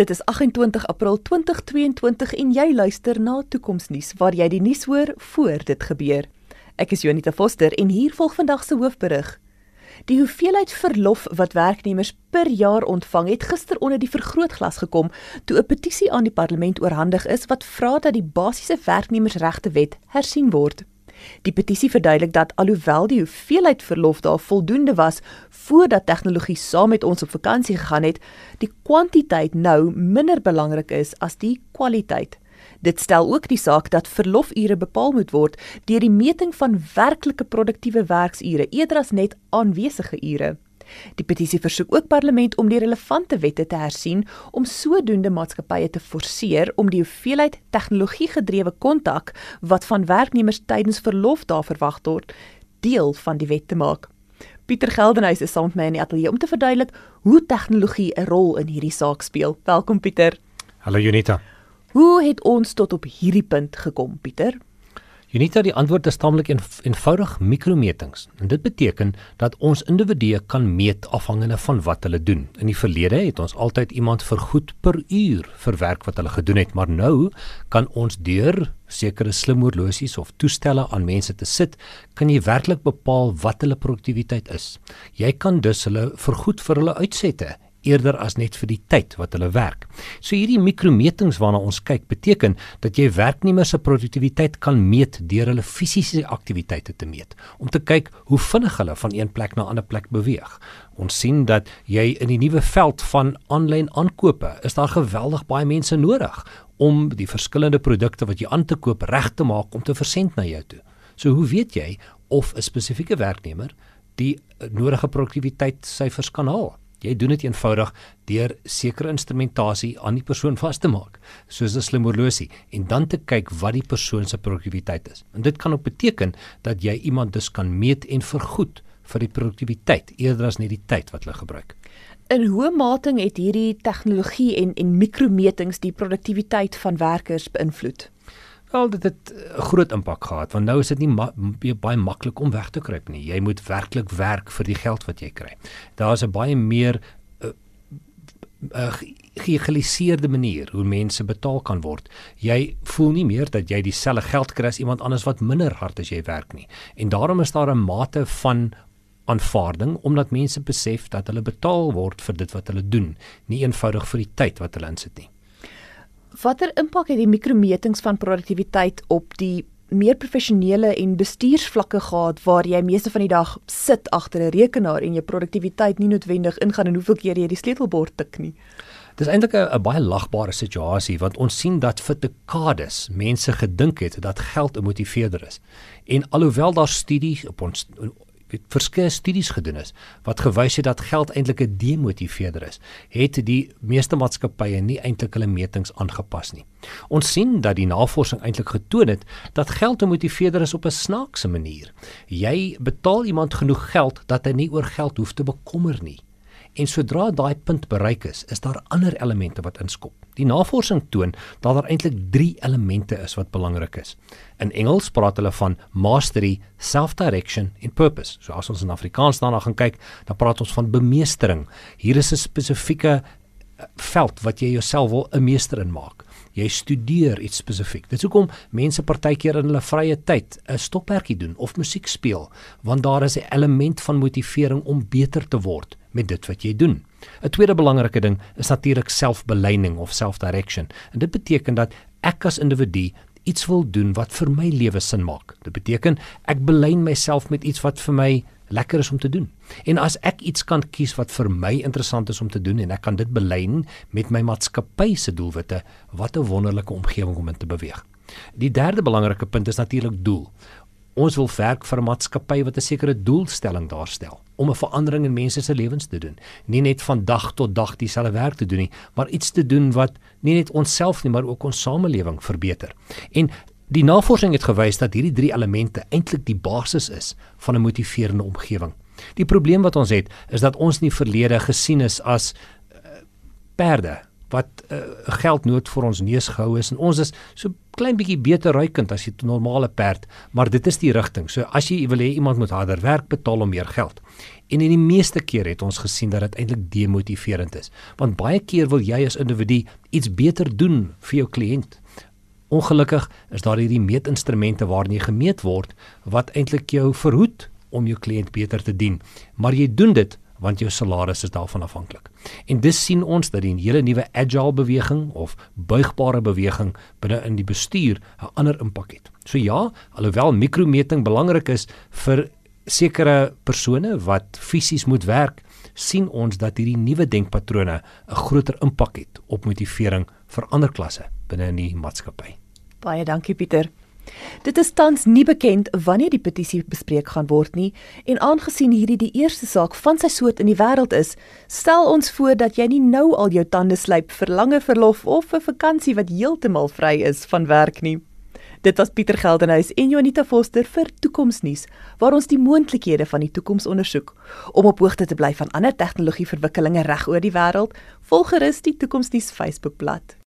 Dit is 28 April 2022 en jy luister na Toekomsnuus waar jy die nuus hoor voor dit gebeur. Ek is Jonita Foster en hier volg vandag se hoofberig. Die hoeveelheid verlof wat werknemers per jaar ontvang het gister onder die vergrootglas gekom toe 'n petisie aan die parlement oorhandig is wat vra dat die basiese werknemersregte wet hersien word. Die petisie verduidelik dat alhoewel die hoeveelheid verlof daar voldoende was voordat tegnologie saam met ons op vakansie gegaan het, die kwantiteit nou minder belangrik is as die kwaliteit. Dit stel ook die saak dat verlofure bepaal moet word deur die meting van werklike produktiewe werksure eerder as net aanwesige ure. Die petisie versoek ook parlement om die relevante wette te hersien om sodoende maatskappye te forceer om die hoeveelheid tegnologiegedrewe kontak wat van werknemers tydens verlof daar verwag word, deel van die wet te maak. Pieter Geldenhuys is saam met my in die ateljee om te verduidelik hoe tegnologie 'n rol in hierdie saak speel. Welkom Pieter. Hallo Junita. Hoe het ons tot op hierdie punt gekom, Pieter? Unita die antwoord is taamlik eenv eenvoudig mikrometings. En dit beteken dat ons individue kan meet afhangende van wat hulle doen. In die verlede het ons altyd iemand vergoed per uur vir werk wat hulle gedoen het, maar nou kan ons deur sekere slim horlosies of toestelle aan mense te sit, kan jy werklik bepaal wat hulle produktiwiteit is. Jy kan dus hulle vergoed vir hulle uitsette eerder as net vir die tyd wat hulle werk. So hierdie mikrometings waarna ons kyk beteken dat jy werknemers se produktiwiteit kan meet deur hulle fisiese aktiwiteite te meet om te kyk hoe vinnig hulle van een plek na 'n ander plek beweeg. Ons sien dat jy in die nuwe veld van aanlyn aankope is daar geweldig baie mense nodig om die verskillende produkte wat jy aan te koop reg te maak om te versend na jou toe. So hoe weet jy of 'n spesifieke werknemer die nodige produktiwiteit syfers kan haal? Jy doen dit eenvoudig deur sekere instrumentasie aan die persoon vas te maak, soos 'n slim horlosie, en dan te kyk wat die persoon se produktiwiteit is. En dit kan ook beteken dat jy iemand dus kan meet en vergoed vir die produktiwiteit eerder as net die tyd wat hulle gebruik. In hoe mate het hierdie tegnologie en en mikrometings die produktiwiteit van werkers beïnvloed? Wel dit het 'n groot impak gehad want nou is dit nie ma baie maklik om weg te kruip nie. Jy moet werklik werk vir die geld wat jy kry. Daar is 'n baie meer uh, uh, geëgaliseerde manier hoe mense betaal kan word. Jy voel nie meer dat jy dieselfde geld kry as iemand anders wat minder hard as jy werk nie. En daarom is daar 'n mate van aanvaarding omdat mense besef dat hulle betaal word vir dit wat hulle doen, nie eenvoudig vir die tyd wat hulle insit nie. Watter impak het die mikrometings van produktiwiteit op die meer professionele en bestuursvlakke gehad waar jy meeste van die dag sit agter 'n rekenaar en jou produktiwiteit nie noodwendig ingaan en hoeveel keer jy die sleutelbord tik nie? Dis eintlik 'n baie lagbare situasie want ons sien dat vir dekades mense gedink het dat geld 'n motiveerder is. En alhoewel daar studies op ons weet verskeie studies gedoen is wat gewys het dat geld eintlik 'n demotiveerder is, het die meeste maatskappye nie eintlik hulle metings aangepas nie. Ons sien dat die navorsing eintlik getoon het dat geld 'n motiveerder is op 'n snaakse manier. Jy betaal iemand genoeg geld dat hy nie oor geld hoef te bekommer nie. En sodra daai punt bereik is, is daar ander elemente wat inskop. Die navorsing toon dat daar eintlik 3 elemente is wat belangrik is. In Engels praat hulle van mastery, self-direction en purpose. So as ons in Afrikaans daarna gaan kyk, dan praat ons van bemeestering. Hier is 'n spesifieke eh, veld wat jy jouself wil 'n meester in maak. Jy studeer iets spesifiek. Dit is hoekom mense partykeer in hulle vrye tyd 'n stoppertjie doen of musiek speel, want daar is 'n element van motivering om beter te word met dit wat jy doen. 'n Tweede belangrike ding is natuurlik selfbeleining of self-direction. En dit beteken dat ek as individu iets wil doen wat vir my lewe sin maak. Dit beteken ek belyn myself met iets wat vir my lekker is om te doen. En as ek iets kan kies wat vir my interessant is om te doen en ek kan dit belyn met my maatskappy se doelwitte, wat 'n wonderlike omgewing om in te beweeg. Die derde belangrike punt is natuurlik doel. Ons wil werk vir 'n maatskappy wat 'n sekere doelstelling daarstel om 'n verandering in mense se lewens te doen. Nie net van dag tot dag dieselfde werk te doen nie, maar iets te doen wat nie net onsself nie, maar ook ons samelewing verbeter. En die navorsing het gewys dat hierdie drie elemente eintlik die basis is van 'n motiverende omgewing. Die probleem wat ons het, is dat ons nie verlede gesien is as uh, perde wat uh, geld nood vir ons neus gehou is en ons is so klein bietjie beter ruikend as die normale perd, maar dit is die rigting. So as jy wil hê iemand moet harder werk, betaal hom meer geld. En in die meeste keer het ons gesien dat dit eintlik demotiverend is, want baie keer wil jy as individu iets beter doen vir jou kliënt. Ongelukkig is daar hierdie meetinstrumente waarin jy gemeet word wat eintlik jou verhoed om jou kliënt beter te dien, maar jy doen dit want jou salaris is daarvan afhanklik. En dis sien ons dat die hele nuwe agile beweging of buigbare beweging binne in die bestuur 'n ander impak het. So ja, alhoewel mikrometing belangrik is vir sekere persone wat fisies moet werk, sien ons dat hierdie nuwe denkpatrone 'n groter impak het op motivering vir ander klasse binne in die maatskappy. Baie dankie Pieter. Dit is tans nie bekend wanneer die petisie bespreek gaan word nie en aangesien hierdie die eerste saak van sy soort in die wêreld is, stel ons voor dat jy nie nou al jou tande slyp vir lange verlof of 'n vakansie wat heeltemal vry is van werk nie. Dit was Pieter Geldenhuys en Jonita Foster vir Toekomsnuus waar ons die moontlikhede van die toekoms ondersoek. Om op hoogte te bly van ander tegnologie verwikkelinge reg oor die wêreld, volg gerus die Toekomsnuus Facebookblad.